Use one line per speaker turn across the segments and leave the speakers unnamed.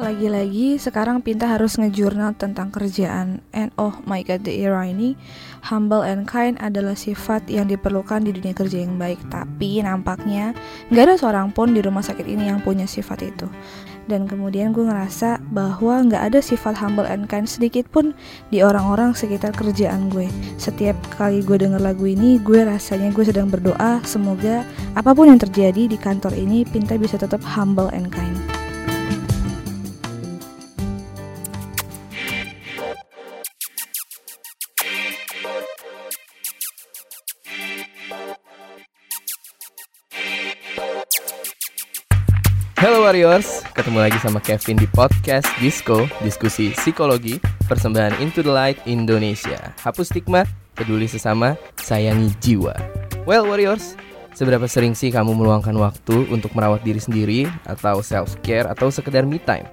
Lagi-lagi sekarang Pinta harus ngejurnal tentang kerjaan And oh my god the era ini Humble and kind adalah sifat yang diperlukan di dunia kerja yang baik Tapi nampaknya gak ada seorang pun di rumah sakit ini yang punya sifat itu dan kemudian gue ngerasa bahwa gak ada sifat humble and kind sedikit pun di orang-orang sekitar kerjaan gue. Setiap kali gue denger lagu ini, gue rasanya gue sedang berdoa semoga apa pun yang terjadi di kantor ini, Pinta bisa tetap humble and kind.
Hello Warriors, ketemu lagi sama Kevin di podcast Disco, diskusi psikologi, persembahan Into the Light Indonesia. Hapus stigma, peduli sesama, sayangi jiwa. Well Warriors, seberapa sering sih kamu meluangkan waktu untuk merawat diri sendiri atau self care atau sekedar me time?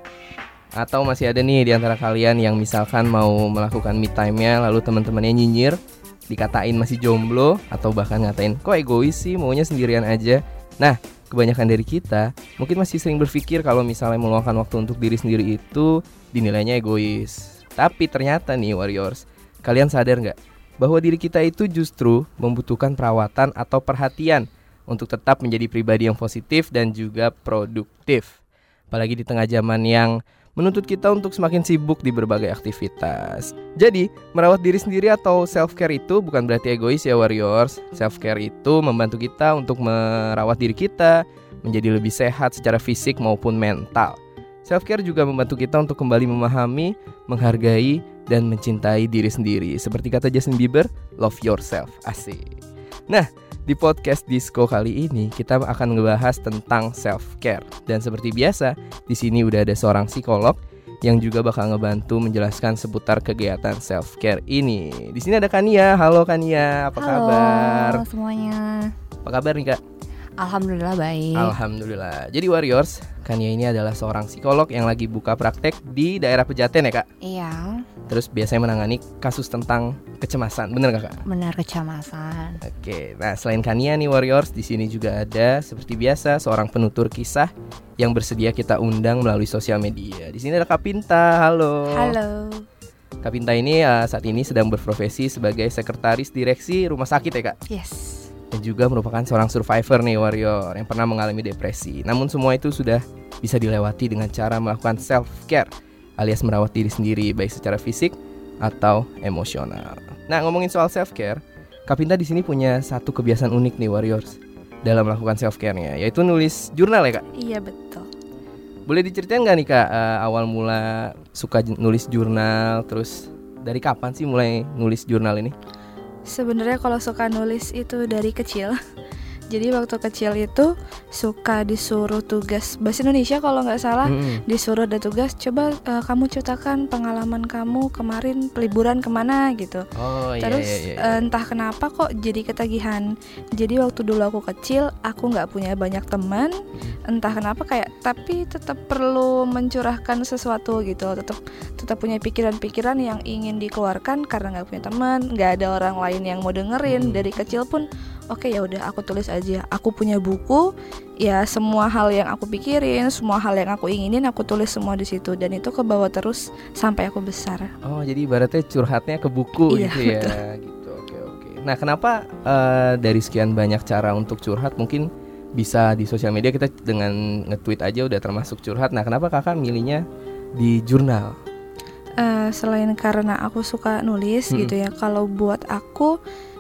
Atau masih ada nih di antara kalian yang misalkan mau melakukan me time-nya lalu teman-temannya nyinyir, dikatain masih jomblo atau bahkan ngatain kok egois sih maunya sendirian aja. Nah, kebanyakan dari kita mungkin masih sering berpikir kalau misalnya meluangkan waktu untuk diri sendiri itu dinilainya egois. Tapi ternyata nih warriors, kalian sadar nggak bahwa diri kita itu justru membutuhkan perawatan atau perhatian untuk tetap menjadi pribadi yang positif dan juga produktif. Apalagi di tengah zaman yang menuntut kita untuk semakin sibuk di berbagai aktivitas. Jadi, merawat diri sendiri atau self care itu bukan berarti egois ya warriors. Self care itu membantu kita untuk merawat diri kita menjadi lebih sehat secara fisik maupun mental. Self care juga membantu kita untuk kembali memahami, menghargai, dan mencintai diri sendiri. Seperti kata Justin Bieber, love yourself. Asik. Nah, di podcast Disco kali ini kita akan ngebahas tentang self care dan seperti biasa di sini udah ada seorang psikolog yang juga bakal ngebantu menjelaskan seputar kegiatan self care ini. Di sini ada Kania. Halo Kania, apa
Halo,
kabar?
semuanya.
Apa kabar nih Kak?
Alhamdulillah baik.
Alhamdulillah. Jadi Warriors, Kania ini adalah seorang psikolog yang lagi buka praktek di daerah Pejaten ya Kak.
Iya,
Terus biasanya menangani kasus tentang kecemasan, bener gak Kak?
benar kecemasan.
Oke, nah selain Kania nih Warriors, di sini juga ada seperti biasa seorang penutur kisah yang bersedia kita undang melalui sosial media. Di sini ada Kapinta, halo.
Halo.
Kapinta ini uh, saat ini sedang berprofesi sebagai sekretaris direksi rumah sakit ya kak,
Yes.
Dan juga merupakan seorang survivor nih Warrior yang pernah mengalami depresi. Namun semua itu sudah bisa dilewati dengan cara melakukan self care alias merawat diri sendiri baik secara fisik atau emosional. Nah ngomongin soal self care, Kapinta di sini punya satu kebiasaan unik nih Warriors dalam melakukan self care-nya, yaitu nulis jurnal ya kak.
Iya betul.
Boleh diceritain nggak nih kak eh, awal mula suka nulis jurnal, terus dari kapan sih mulai nulis jurnal ini?
Sebenarnya kalau suka nulis itu dari kecil. Jadi waktu kecil itu suka disuruh tugas bahasa Indonesia kalau nggak salah
Mm-mm.
disuruh ada tugas coba eh, kamu ceritakan pengalaman kamu kemarin liburan ke mana gitu.
Oh iya
Terus
iya iya.
eh, entah kenapa kok jadi ketagihan. Jadi waktu dulu aku kecil aku nggak punya banyak teman. Entah kenapa kayak tapi tetap perlu mencurahkan sesuatu gitu. Tetap tetap punya pikiran-pikiran yang ingin dikeluarkan karena nggak punya teman, nggak ada orang lain yang mau dengerin.
Hmm.
Dari kecil pun oke ya udah aku tulis aja. Aku punya buku, ya semua hal yang aku pikirin, semua hal yang aku inginin aku tulis semua di situ dan itu kebawa terus sampai aku besar.
Oh jadi ibaratnya curhatnya ke buku
Iya,
gitu ya. Gitu oke oke. Nah kenapa eh, dari sekian banyak cara untuk curhat mungkin bisa di sosial media kita dengan nge-tweet aja udah termasuk curhat. Nah kenapa kakak milihnya di jurnal?
Eh, selain karena aku suka nulis
Mm-mm.
gitu ya kalau buat aku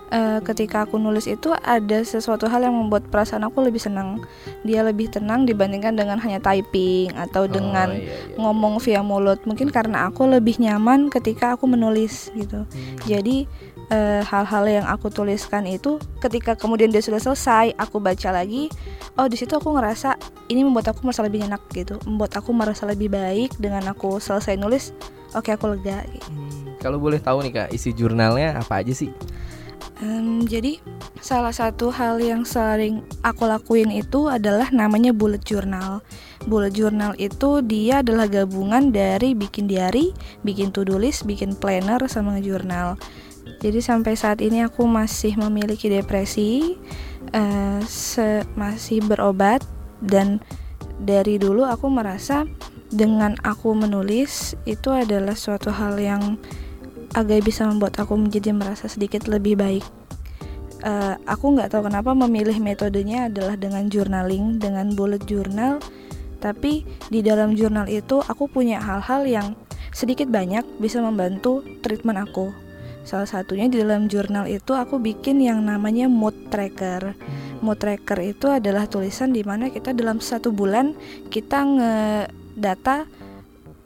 eh, ketika aku nulis itu ada sesuatu hal yang membuat perasaan aku lebih senang dia lebih tenang dibandingkan dengan hanya typing atau dengan
Oh, iya, iya.
ngomong via mulut mungkin karena aku lebih nyaman ketika aku menulis gitu
Hmm.
jadi eh, hal-hal yang aku tuliskan itu ketika kemudian dia sudah selesai aku baca lagi oh di situ aku ngerasa ini membuat aku merasa lebih enak gitu membuat aku merasa lebih baik dengan aku selesai nulis oke aku lega gitu.
Hmm, Kalau boleh tahu nih kak isi jurnalnya apa aja sih?
Em, jadi salah satu hal yang sering aku lakuin itu adalah namanya bullet journal. Bullet journal itu dia adalah gabungan dari bikin diary, bikin to-do list, bikin planner sama jurnal. Jadi sampai saat ini aku masih memiliki depresi, se- masih berobat dan dari dulu aku merasa dengan aku menulis itu adalah suatu hal yang agak bisa membuat aku menjadi merasa sedikit lebih baik. Uh, aku nggak tahu kenapa memilih metodenya adalah dengan journaling, dengan bullet journal. Tapi di dalam jurnal itu aku punya hal-hal yang sedikit banyak bisa membantu treatment aku. Salah satunya di dalam jurnal itu aku bikin yang namanya mood tracker. Mood tracker itu adalah tulisan di mana kita dalam satu bulan kita ngedata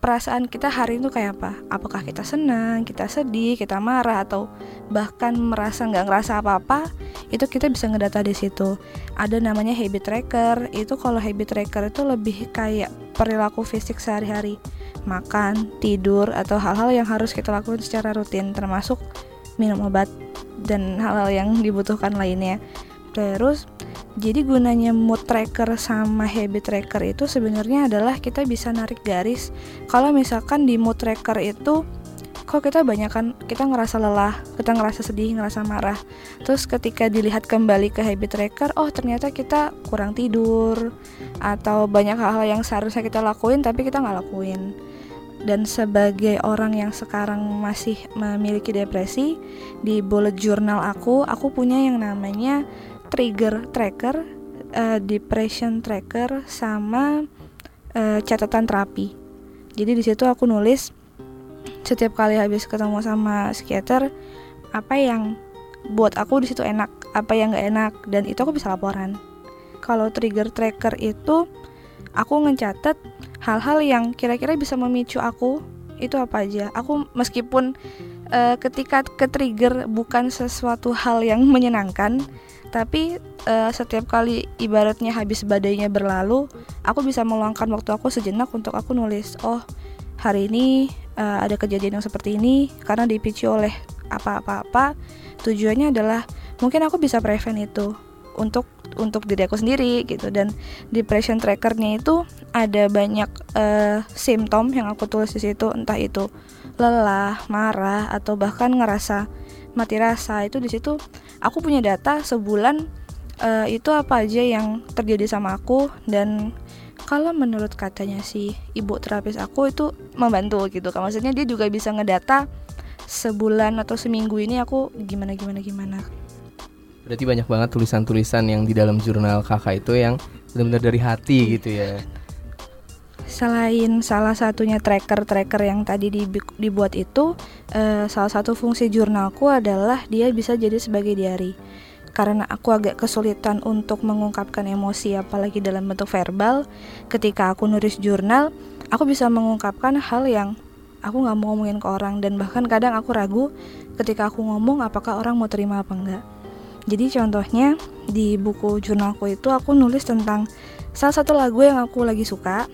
perasaan kita hari itu kayak apa? Apakah kita senang, kita sedih, kita marah, atau bahkan merasa nggak ngerasa apa-apa? Itu kita bisa ngedata di situ. Ada namanya habit tracker. Itu kalau habit tracker itu lebih kayak perilaku fisik sehari-hari, makan, tidur, atau hal-hal yang harus kita lakukan secara rutin, termasuk minum obat dan hal-hal yang dibutuhkan lainnya. Terus jadi gunanya mood tracker sama habit tracker itu sebenarnya adalah kita bisa narik garis kalau misalkan di mood tracker itu kok kita banyak kan kita ngerasa lelah, kita ngerasa sedih, ngerasa marah. Terus ketika dilihat kembali ke habit tracker, oh ternyata kita kurang tidur atau banyak hal-hal yang seharusnya kita lakuin tapi kita nggak lakuin. Dan sebagai orang yang sekarang masih memiliki depresi, di bullet journal aku, aku punya yang namanya trigger tracker, uh, depression tracker, sama uh, catatan terapi. Jadi di situ aku nulis setiap kali habis ketemu sama psikiater apa yang buat aku di situ enak, apa yang gak enak, dan itu aku bisa laporan. Kalau trigger tracker itu aku ngecatat hal-hal yang kira-kira bisa memicu aku itu apa aja. Aku meskipun uh, ketika ke trigger bukan sesuatu hal yang menyenangkan, tapi uh, setiap kali ibaratnya habis badainya berlalu aku bisa meluangkan waktu aku sejenak untuk aku nulis oh hari ini uh, ada kejadian yang seperti ini karena dipicu oleh apa-apa-apa. Tujuannya adalah mungkin aku bisa prevent itu untuk untuk diri aku sendiri gitu. Dan depression trackernya itu ada banyak uh, simptom yang aku tulis di situ entah itu lelah, marah atau bahkan ngerasa mati rasa. Itu di situ aku punya data sebulan uh, itu apa aja yang terjadi sama aku dan kalau menurut katanya si ibu terapis aku itu membantu gitu kan. Maksudnya dia juga bisa ngedata sebulan atau seminggu ini aku gimana gimana gimana.
Berarti banyak banget tulisan-tulisan yang di dalam jurnal kakak itu yang benar-benar dari hati gitu ya
selain salah satunya tracker-tracker yang tadi dibuat itu, uh, salah satu fungsi jurnalku adalah dia bisa jadi sebagai diary. Karena aku agak kesulitan untuk mengungkapkan emosi apalagi dalam bentuk verbal, ketika aku nulis jurnal, aku bisa mengungkapkan hal yang aku nggak mau ngomongin ke orang dan bahkan kadang aku ragu ketika aku ngomong apakah orang mau terima apa enggak. Jadi contohnya di buku jurnalku itu aku nulis tentang salah satu lagu yang aku lagi suka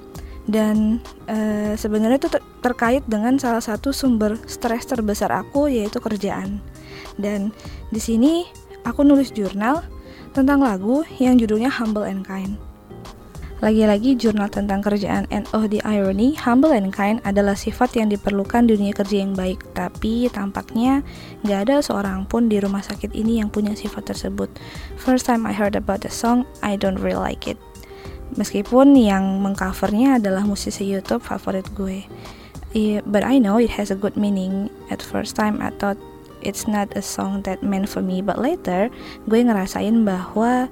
dan e, sebenarnya itu ter terkait dengan salah satu sumber stres terbesar aku yaitu kerjaan. Dan di sini aku nulis jurnal tentang lagu yang judulnya Humble and Kind. Lagi-lagi jurnal tentang kerjaan and oh the irony, humble and kind adalah sifat yang diperlukan di dunia kerja yang baik. Tapi tampaknya gak ada seorang pun di rumah sakit ini yang punya sifat tersebut. First time I heard about the song, I don't really like it. Meskipun yang mengcovernya adalah musisi YouTube favorit gue. Yeah, but I know it has a good meaning. At first time I thought it's not a song that meant for me, but later gue ngerasain bahwa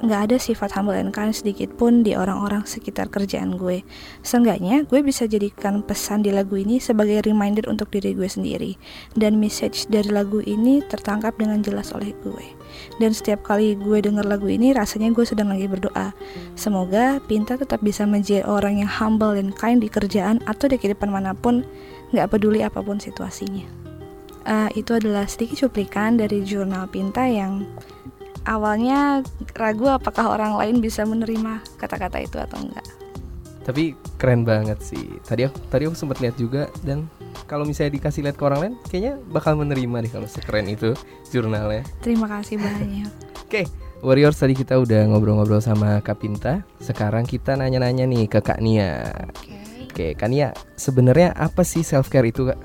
nggak ada sifat humble and kind sedikit pun di orang-orang sekitar kerjaan gue. Seenggaknya gue bisa jadikan pesan di lagu ini sebagai reminder untuk diri gue sendiri. Dan message dari lagu ini tertangkap dengan jelas oleh gue. Dan setiap kali gue denger lagu ini rasanya gue sedang lagi berdoa. Semoga Pinta tetap bisa menjadi orang yang humble and kind di kerjaan atau di kehidupan mana pun, nggak peduli apa pun situasinya. Uh, itu adalah sedikit cuplikan dari jurnal Pinta yang awalnya ragu apakah orang lain bisa menerima kata-kata itu atau enggak.
Tapi keren banget sih. Tadi aku tadi aku sempat lihat juga dan kalau misalnya dikasih lihat ke orang lain kayaknya bakal menerima deh kalau sekeren itu jurnalnya.
Terima kasih banyak.
Oke, okay, Warriors tadi kita udah ngobrol-ngobrol sama Kak Pinta. Sekarang kita nanya-nanya nih ke Kak Nia. Oke, okay. okay, Kak Nia, sebenarnya apa sih self care itu, Kak?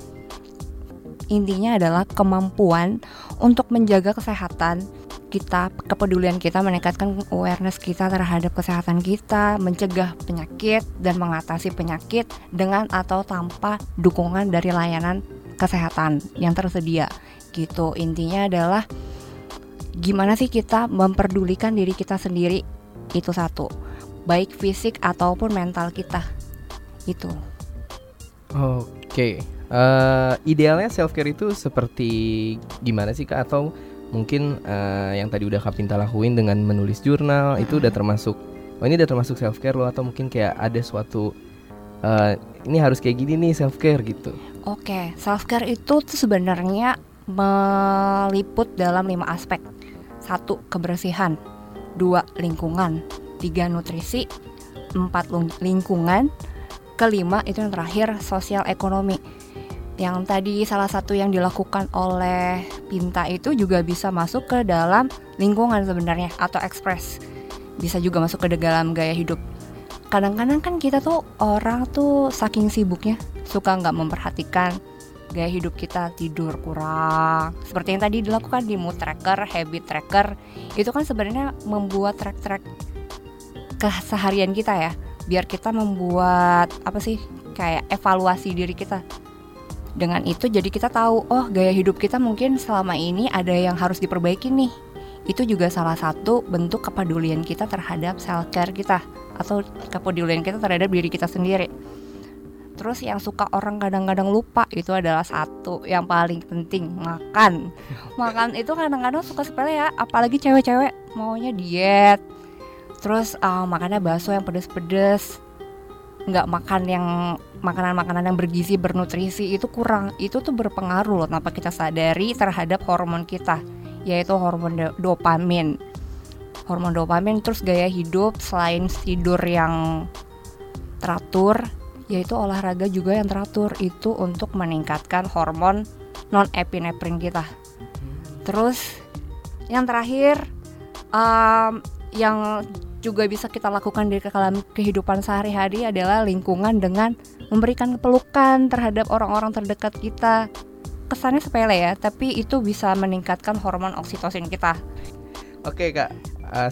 Intinya adalah kemampuan untuk menjaga kesehatan kita kepedulian kita meningkatkan awareness kita terhadap kesehatan kita, mencegah penyakit dan mengatasi penyakit dengan atau tanpa dukungan dari layanan kesehatan yang tersedia. Gitu. Intinya adalah gimana sih kita memperdulikan diri kita sendiri itu satu. Baik fisik ataupun mental kita. Itu.
Oke. Eh, idealnya self care itu seperti gimana sih kak? Atau mungkin eh, yang tadi udah kak Pinta lakuin dengan menulis jurnal itu udah termasuk? Oh ini udah termasuk self care loh? Atau mungkin kayak ada suatu eh, ini harus kayak gini nih self care gitu?
Oke, self care itu tuh sebenarnya meliput dalam lima aspek. Satu, kebersihan. Dua, lingkungan. Tiga, nutrisi. Empat, lingkungan. Kelima, itu yang terakhir, sosial ekonomi. Yang tadi salah satu yang dilakukan oleh Pinta itu juga bisa masuk ke dalam lingkungan sebenarnya atau ekspres. Bisa juga masuk ke dalam gaya hidup. Kadang-kadang kan kita tuh orang tuh saking sibuknya suka nggak memperhatikan gaya hidup kita tidur kurang seperti yang tadi dilakukan di mood tracker, habit tracker itu kan sebenarnya membuat track-track keseharian kita ya biar kita membuat apa sih kayak evaluasi diri kita dengan itu jadi kita tahu oh gaya hidup kita mungkin selama ini ada yang harus diperbaiki nih itu juga salah satu bentuk kepedulian kita terhadap self care kita atau kepedulian kita terhadap diri kita sendiri Terus yang suka orang kadang-kadang lupa itu adalah satu yang paling penting makan. Makan itu kadang-kadang suka sepele ya, apalagi cewek-cewek maunya diet. Terus uh, makannya bakso yang pedes-pedes, nggak makan yang makanan-makanan yang bergizi bernutrisi itu kurang. Itu tuh berpengaruh loh tanpa kita sadari terhadap hormon kita, yaitu hormon do- dopamin. Hormon dopamin terus gaya hidup selain tidur yang teratur yaitu olahraga juga yang teratur itu untuk meningkatkan hormon non epinefrin kita. Terus yang terakhir um, yang juga bisa kita lakukan di dalam kehidupan sehari-hari adalah lingkungan dengan memberikan pelukan terhadap orang-orang terdekat kita. Kesannya sepele ya, tapi itu bisa meningkatkan hormon oksitosin kita.
Oke kak,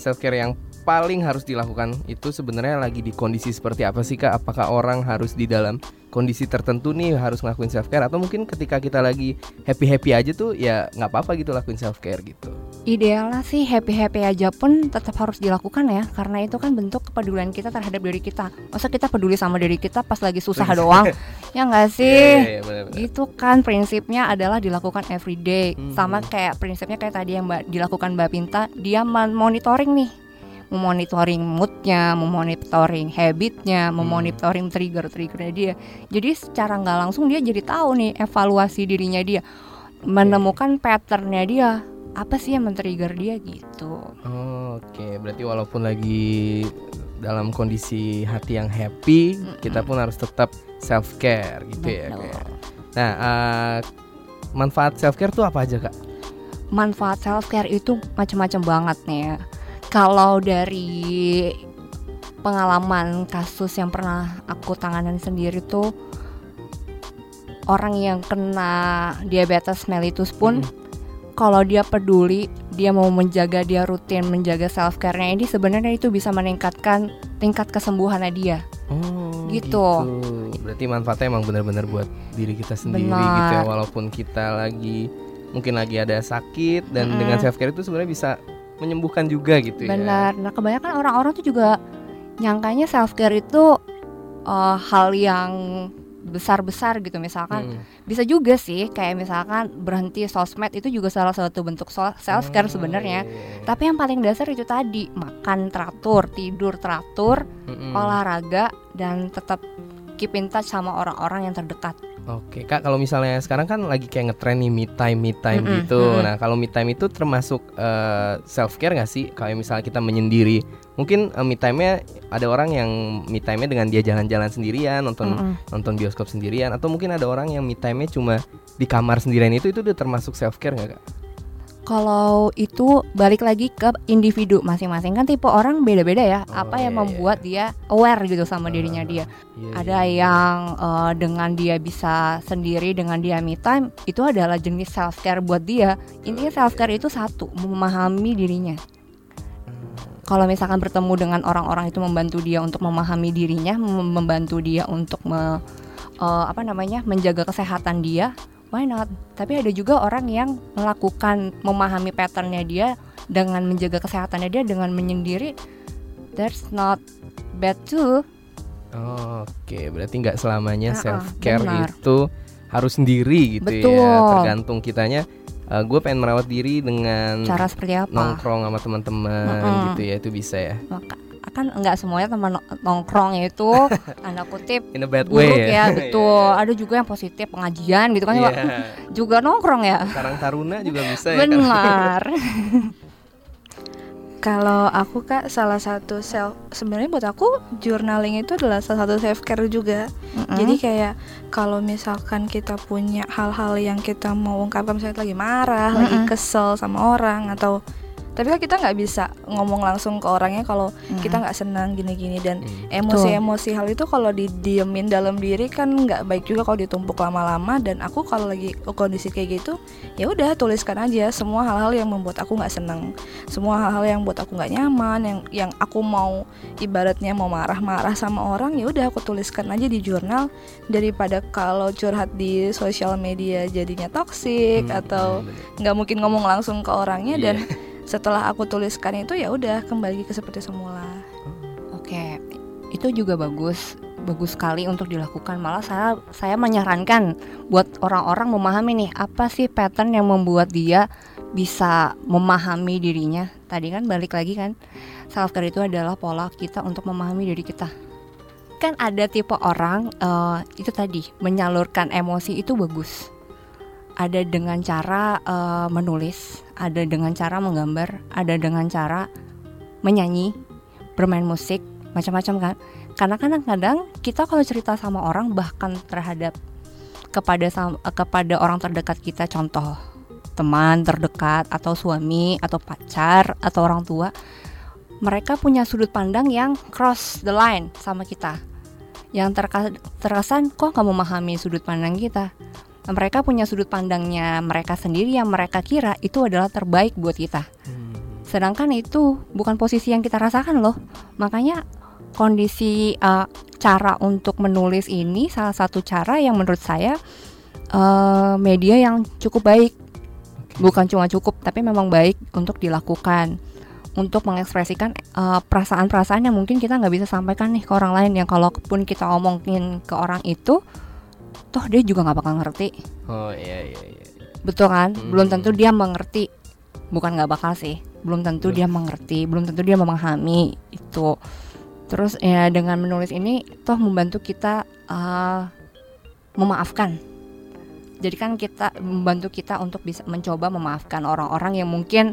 self care yang paling harus dilakukan itu sebenarnya lagi di kondisi seperti apa sih kak? Apakah orang harus di dalam kondisi tertentu nih harus ngelakuin self care atau mungkin ketika kita lagi happy happy aja tuh ya nggak apa-apa gitu lakuin self care gitu?
Idealnya sih happy-happy aja pun tetap harus dilakukan ya Karena itu kan bentuk kepedulian kita terhadap diri kita Masa kita peduli sama diri kita pas lagi susah doang Ya nggak sih?
Iya, iya, benar-benar.
Gitu kan prinsipnya adalah dilakukan everyday
Hmm.
Sama kayak prinsipnya kayak tadi yang mbak, dilakukan Mbak Pinta Dia monitoring nih Memonitoring moodnya, memonitoring habitnya, memonitoring trigger-triggernya dia Jadi secara nggak langsung dia jadi tahu nih evaluasi dirinya dia Menemukan patternnya dia apa sih yang men-trigger dia gitu
Oke, berarti walaupun lagi dalam kondisi hati yang happy, kita pun harus tetap self care gitu ya.
Betul.
Kak. Nah, eh, manfaat self care tuh apa aja kak?
manfaat self care itu macam-macam banget nih ya. Kalau dari pengalaman kasus yang pernah aku tanganin sendiri tuh orang yang kena diabetes mellitus pun kalau dia peduli, dia mau menjaga dia rutin menjaga self care-nya ini sebenarnya itu bisa meningkatkan tingkat kesembuhannya dia.
Oh,
Gitu.
Berarti manfaatnya emang benar-benar buat diri kita sendiri
Benar.
gitu ya, walaupun kita lagi mungkin lagi ada sakit dan
Mm-mm.
dengan self care itu sebenarnya bisa menyembuhkan juga gitu ya.
Benar. Nah, kebanyakan orang-orang tuh juga nyangkanya self care itu uh, hal yang besar-besar gitu misalkan.
Hmm.
Bisa juga sih kayak misalkan berhenti sosmed itu juga salah satu bentuk self care
Oh,
sebenarnya.
iya.
Tapi yang paling dasar itu tadi, makan teratur, tidur teratur,
Mm-mm.
olahraga dan tetap keep in touch sama orang-orang yang terdekat.
Oke kak, kalau misalnya sekarang kan lagi kayak ngetren nih me time, me time
Mm-mm,
gitu.
mm-mm.
Nah kalau me time itu termasuk self care nggak sih? Kayak misalnya kita menyendiri, mungkin eh, me time-nya ada orang yang me time-nya dengan dia jalan-jalan sendirian, nonton
Mm-mm.
nonton bioskop sendirian, atau mungkin ada orang yang me time-nya cuma di kamar sendirian itu itu udah termasuk self care nggak kak?
Kalau itu balik lagi ke individu masing-masing kan tipe orang beda-beda ya.
Oh,
apa yang
iya,
membuat dia aware gitu sama dirinya
Ah,
dia.
Iya,
Ada
iya.
yang eh, dengan dia bisa sendiri dengan dia me time itu adalah jenis self care buat dia. Intinya self care itu satu memahami dirinya. Kalau misalkan bertemu dengan orang-orang itu membantu dia untuk memahami dirinya, mem- membantu dia untuk me- eh, apa namanya menjaga kesehatan dia, why not? Tapi ada juga orang yang melakukan memahami patternnya dia dengan menjaga kesehatannya dia dengan menyendiri. That's not bad too.
Oh, Oke, berarti nggak selamanya
Ah, ah,
self care
benar.
itu harus sendiri gitu ya.
Betul.
Tergantung kitanya. gue pengen merawat diri dengan
Cara seperti apa?
nongkrong sama teman-teman
Mm-mm.
gitu ya itu bisa ya.
Maka kan enggak semuanya teman no- nongkrong itu tanda kutip
In a bad
buruk
way
ya,
ya.
betul. Ada juga yang positif pengajian gitu kan
Iya.
juga nongkrong ya.
Karang Taruna juga bisa ya.
Benar.
Kalau aku kak salah satu self sebenarnya buat aku journaling itu adalah salah satu self care juga.
Mm-mm.
Jadi kayak kalau misalkan kita punya hal-hal yang kita mau ungkapkan misalnya lagi marah, lagi
Mm-mm.
kesel sama orang atau tapi kan kita nggak bisa ngomong langsung ke orangnya kalau
Mm-mm.
kita nggak senang gini-gini dan
Hmm.
emosi-emosi hal itu kalau didiemin dalam diri kan nggak baik juga kalau ditumpuk lama-lama dan aku kalau lagi kondisi kayak gitu ya udah tuliskan aja semua hal-hal yang membuat aku nggak seneng semua hal-hal yang buat aku nggak nyaman yang yang aku mau ibaratnya mau marah-marah sama orang ya udah aku tuliskan aja di jurnal daripada kalau curhat di sosial media jadinya toksik
Hmm,
atau
hmm,
nggak mungkin ngomong langsung ke orangnya
Iya.
dan setelah aku tuliskan itu ya udah kembali ke seperti semula
Oke, itu juga bagus, bagus sekali untuk dilakukan. Malah saya saya menyarankan buat orang-orang memahami nih apa sih pattern yang membuat dia bisa memahami dirinya. Tadi kan balik lagi kan, self care itu adalah pola kita untuk memahami diri kita. Kan ada tipe orang eh, itu tadi menyalurkan emosi itu bagus. Ada dengan cara eh, menulis, ada dengan cara menggambar, ada dengan cara menyanyi, bermain musik, macam-macam kan. Karena kadang-kadang kita kalau cerita sama orang bahkan terhadap kepada kepada orang terdekat kita contoh teman terdekat atau suami atau pacar atau orang tua mereka punya sudut pandang yang cross the line sama kita yang terkesan kok nggak memahami sudut pandang kita mereka punya sudut pandangnya mereka sendiri yang mereka kira itu adalah terbaik buat kita
Hmm.
Sedangkan itu bukan posisi yang kita rasakan loh. Makanya kondisi uh, cara untuk menulis ini salah satu cara yang menurut saya uh, media yang cukup baik. Bukan cuma cukup, tapi memang baik untuk dilakukan untuk mengekspresikan uh, perasaan-perasaan yang mungkin kita nggak bisa sampaikan nih ke orang lain yang kalaupun kita omongin ke orang itu, toh dia juga nggak bakal ngerti
Oh iya iya iya.
Betul kan? Belum
Hmm.
tentu dia mengerti. Bukan nggak bakal sih. Belum tentu
Betul.
dia mengerti, belum tentu dia memahami itu. Terus ya dengan menulis ini toh membantu kita uh, memaafkan. Jadi kan kita membantu kita untuk bisa mencoba memaafkan orang-orang yang mungkin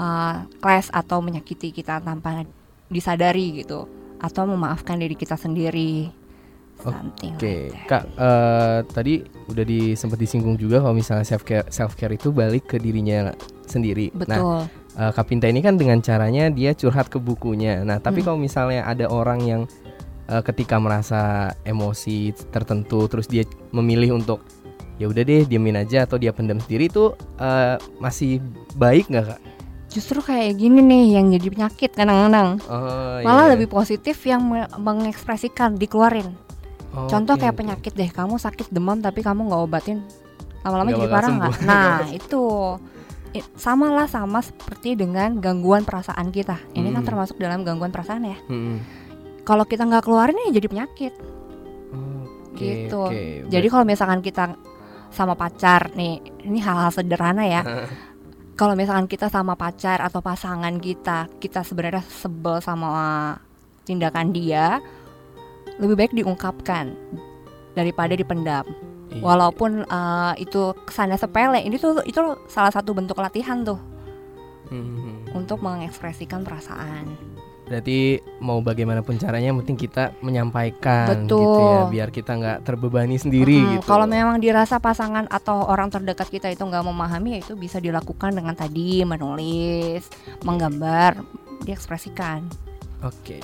uh, clash atau menyakiti kita tanpa disadari gitu, atau memaafkan diri kita sendiri. Something
Oke,
like that.
Kak, eh, tadi udah di sempat disinggung juga kalau misalnya self care self care itu balik ke dirinya sendiri. Nah,
Betul.
eh, Kak Pinta ini kan dengan caranya dia curhat ke bukunya. Nah, tapi
Hmm.
kalau misalnya ada orang yang eh, ketika merasa emosi tertentu terus dia memilih untuk ya udah deh diamin aja atau dia pendam sendiri itu eh, masih baik nggak kak?
Justru kayak gini nih yang jadi penyakit kadang-kadang.
Oh,
Malah
iya.
lebih positif yang me- mengekspresikan, dikeluarin.
Oh,
Contoh
oke,
kayak penyakit deh, kamu sakit demam tapi kamu nggak obatin, lama-lama jadi parah nggak? Nah itu sama lah sama seperti dengan gangguan perasaan kita. Ini kan
Hmm.
termasuk dalam gangguan perasaan ya.
Mm-mm.
Kalau kita nggak keluarin ya jadi penyakit.
Oke,
Gitu.
oke.
Jadi kalau misalkan kita sama pacar nih, ini hal-hal sederhana ya. kalau misalkan kita sama pacar atau pasangan kita, kita sebenarnya sebel sama tindakan dia, lebih baik diungkapkan daripada dipendam.
Iya.
Walaupun uh, itu kesannya sepele, ini tuh itu salah satu bentuk latihan tuh
Mhm.
untuk mengekspresikan perasaan.
Berarti mau bagaimanapun caranya, yang penting kita menyampaikan
Betul.
gitu ya, biar kita nggak terbebani sendiri
Mm,
gitu.
Kalau memang dirasa pasangan atau orang terdekat kita itu nggak memahami, ya itu bisa dilakukan dengan tadi menulis, menggambar, diekspresikan.
Oke.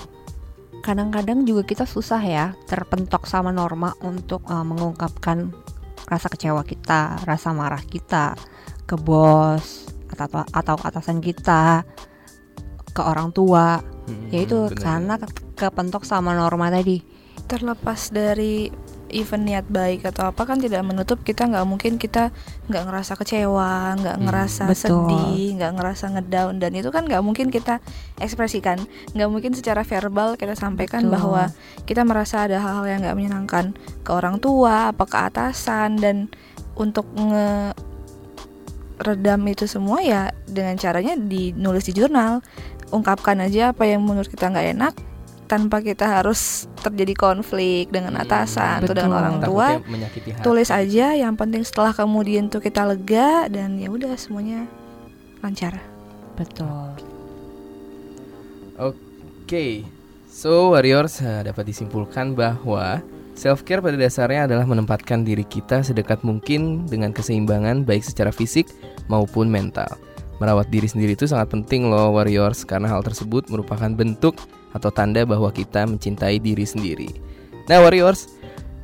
Kadang-kadang juga kita susah ya terpentok sama norma untuk uh, mengungkapkan rasa kecewa kita, rasa marah kita ke bos atau atau atasan kita, ke orang tua,
Hmm,
yaitu
bener.
karena ke- kepentok sama norma tadi.
terlepas dari event niat baik atau apa kan tidak menutup kita nggak mungkin kita nggak ngerasa kecewa nggak
Hmm,
ngerasa
betul.
sedih nggak ngerasa ngedown dan itu kan nggak mungkin kita ekspresikan nggak mungkin secara verbal kita sampaikan
Betul.
bahwa kita merasa ada hal-hal yang nggak menyenangkan ke orang tua apa ke atasan dan untuk nge redam itu semua ya dengan caranya dinulis di jurnal ungkapkan aja apa yang menurut kita nggak enak tanpa kita harus terjadi konflik dengan
Hmm,
atasan atau dengan orang tua tulis aja yang penting setelah kemudian tuh kita lega dan ya udah semuanya lancar
Betul.
Oke, so warriors eh, dapat disimpulkan bahwa self care pada dasarnya adalah menempatkan diri kita sedekat mungkin dengan keseimbangan baik secara fisik maupun mental. Merawat diri sendiri itu sangat penting loh warriors karena hal tersebut merupakan bentuk atau tanda bahwa kita mencintai diri sendiri. Nah warriors,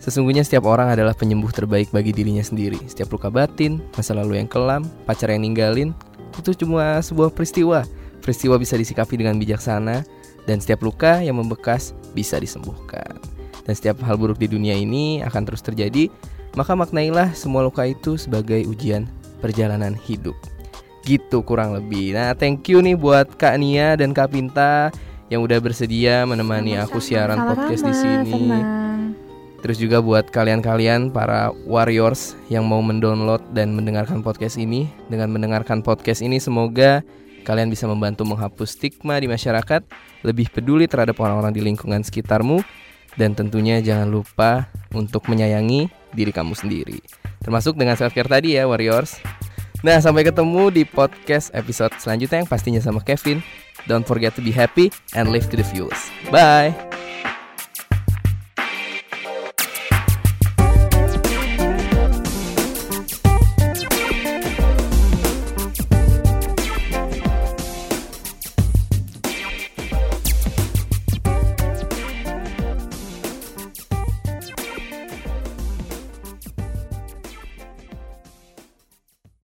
sesungguhnya setiap orang adalah penyembuh terbaik bagi dirinya sendiri. Setiap luka batin, masa lalu yang kelam, pacar yang ninggalin, itu cuma sebuah peristiwa. Peristiwa bisa disikapi dengan bijaksana dan setiap luka yang membekas bisa disembuhkan. Dan setiap hal buruk di dunia ini akan terus terjadi, maka maknailah semua luka itu sebagai ujian perjalanan hidup. Gitu kurang lebih. Nah, thank you nih buat Kak Nia dan Kak Pinta yang udah bersedia menemani aku siaran podcast di sini. Terus juga buat kalian-kalian para warriors yang mau mendownload dan mendengarkan podcast ini. Dengan mendengarkan podcast ini semoga kalian bisa membantu menghapus stigma di masyarakat, lebih peduli terhadap orang-orang di lingkungan sekitarmu, dan tentunya jangan lupa untuk menyayangi diri kamu sendiri. Termasuk dengan self care tadi ya warriors. Nah, sampai ketemu di podcast episode selanjutnya yang pastinya sama Kevin. Don't forget to be happy and live to the fullest. Bye.